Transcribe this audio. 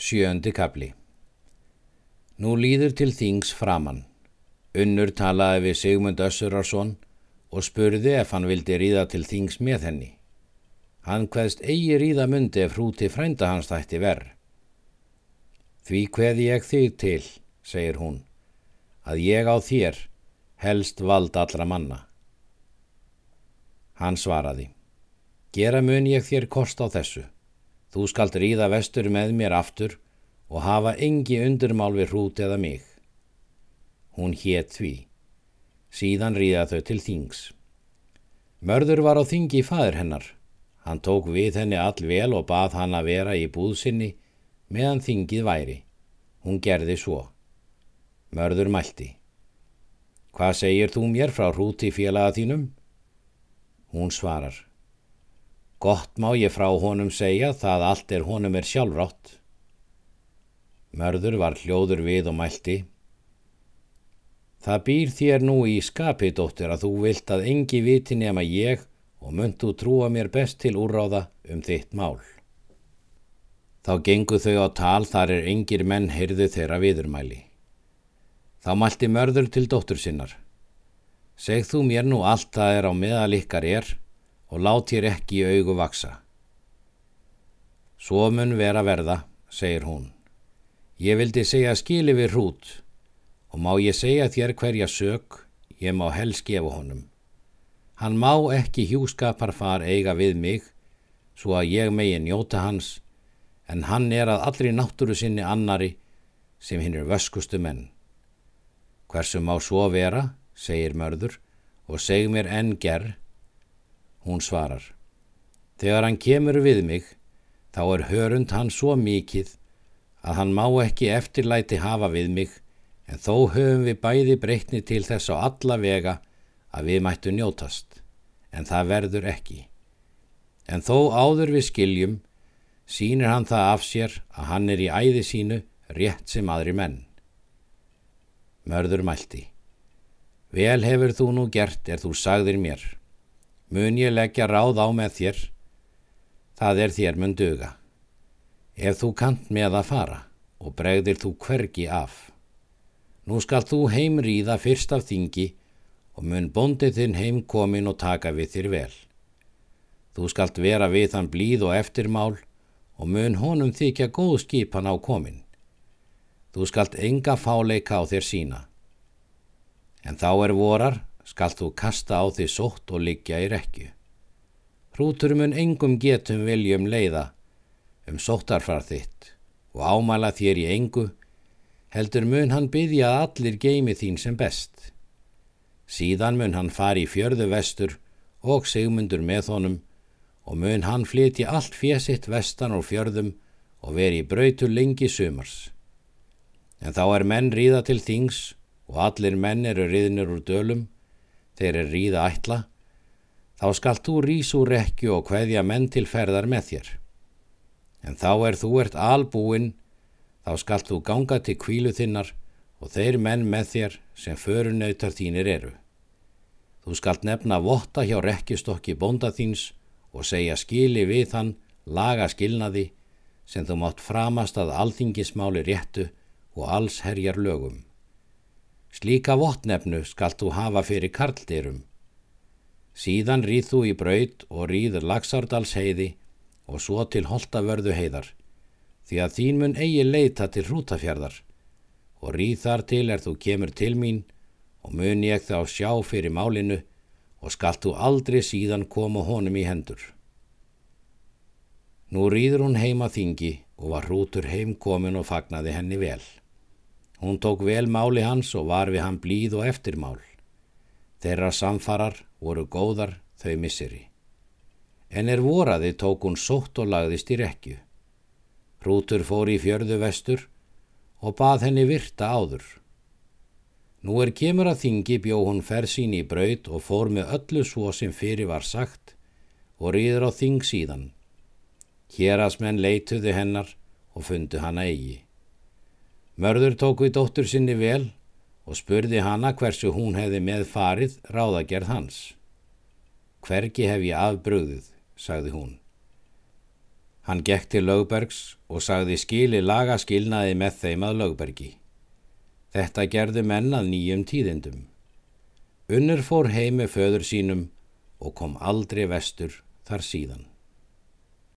Sjöndi kapli Nú líður til þings framann. Unnur talaði við Sigmund Össurarsson og spurði ef hann vildi ríða til þings með henni. Hann hveðst eigi ríða myndi ef hrúti frænda hans þætti verð. Því hveði ég þig til, segir hún, að ég á þér helst vald allra manna. Hann svaraði, gera mun ég þér kost á þessu. Þú skalt ríða vestur með mér aftur og hafa engi undurmál við hrút eða mig. Hún hétt því. Síðan ríða þau til þings. Mörður var á þingi í faður hennar. Hann tók við henni all vel og bað hann að vera í búðsynni meðan þingið væri. Hún gerði svo. Mörður mælti. Hvað segir þú mér frá hrúti félaga þínum? Hún svarar. Gott má ég frá honum segja það allt er honum er sjálfrátt. Mörður var hljóður við og mælti. Það býr þér nú í skapi, dóttir, að þú vilt að engi viti nema ég og myndu trúa mér best til úrráða um þitt mál. Þá gengu þau á tal þar er engir menn heyrðu þeirra viðurmæli. Þá mælti mörður til dóttur sinnar. Segð þú mér nú allt það er á meðal ykkar er og lát hér ekki í augu vaksa. Svo mun vera verða, segir hún. Ég vildi segja skili við hrút og má ég segja þér hverja sög, ég má helst gefa honum. Hann má ekki hjúskapar far eiga við mig, svo að ég megi njóta hans, en hann er að allri náttúru sinni annari sem hinn er vöskustu menn. Hversu má svo vera, segir mörður, og seg mér enn gerð, Hún svarar. Þegar hann kemur við mig, þá er hörund hann svo mikið að hann má ekki eftirlæti hafa við mig, en þó höfum við bæði breytni til þess á alla vega að við mættu njótast, en það verður ekki. En þó áður við skiljum, sínir hann það af sér að hann er í æði sínu rétt sem aðri menn. Mörður mælti. Vel hefur þú nú gert er þú sagðir mér mun ég leggja ráð á með þér, það er þér mun duga. Ef þú kant með að fara og bregðir þú hvergi af. Nú skal þú heimríða fyrst af þingi og mun bondið þinn heimkomin og taka við þér vel. Þú skalt vera við þann blíð og eftirmál og mun honum þykja góð skipan á komin. Þú skalt enga fáleika á þér sína. En þá er vorar skalt þú kasta á því sótt og liggja í rekju. Hrútur mun engum getum viljum leiða um sóttarfar þitt og ámæla þér í engu, heldur mun hann byggja að allir geimi þín sem best. Síðan mun hann fari í fjörðu vestur og segmundur með honum og mun hann flytja allt fjesitt vestan og fjörðum og veri í brautu lengi sumars. En þá er menn ríða til þings og allir menn eru riðnir úr dölum þeir er ríða ætla, þá skalt þú rís úr rekju og hveðja menn til ferðar með þér. En þá er þú ert albúinn, þá skalt þú ganga til kvílu þinnar og þeir menn með þér sem förunautar þínir eru. Þú skalt nefna votta hjá rekkistokki bónda þíns og segja skili við hann, laga skilnaði, sem þú mátt framast að alþingismáli réttu og alls herjar lögum. Slíka votnefnu skalt þú hafa fyrir karldyrum. Síðan rýð þú í braud og rýður Lagsardals heiði og svo til Holtavörðu heiðar, því að þín mun eigi leita til hrútafjörðar og rýð þar til er þú kemur til mín og mun ég þá sjá fyrir málinu og skalt þú aldrei síðan koma honum í hendur. Nú rýður hún heima þingi og var hrútur heimkomin og fagnaði henni vel. Hún tók vel máli hans og var við hann blíð og eftirmál. Þeirra samfarar voru góðar þau misseri. En er voraði tók hún sótt og lagðist í rekju. Hrútur fór í fjörðu vestur og bað henni virta áður. Nú er kemur að þingi bjó hún ferð sín í braud og fór með öllu svo sem fyrir var sagt og rýður á þing síðan. Hérasmenn leituðu hennar og fundu hana eigi. Mörður tók við dóttur sinni vel og spurði hana hversu hún hefði með farið ráðagerð hans. Hvergi hef ég afbröðið, sagði hún. Hann gekk til lögbergs og sagði skili laga skilnaði með þeim að lögbergi. Þetta gerðu menn að nýjum tíðindum. Unnur fór heim með föður sínum og kom aldrei vestur þar síðan.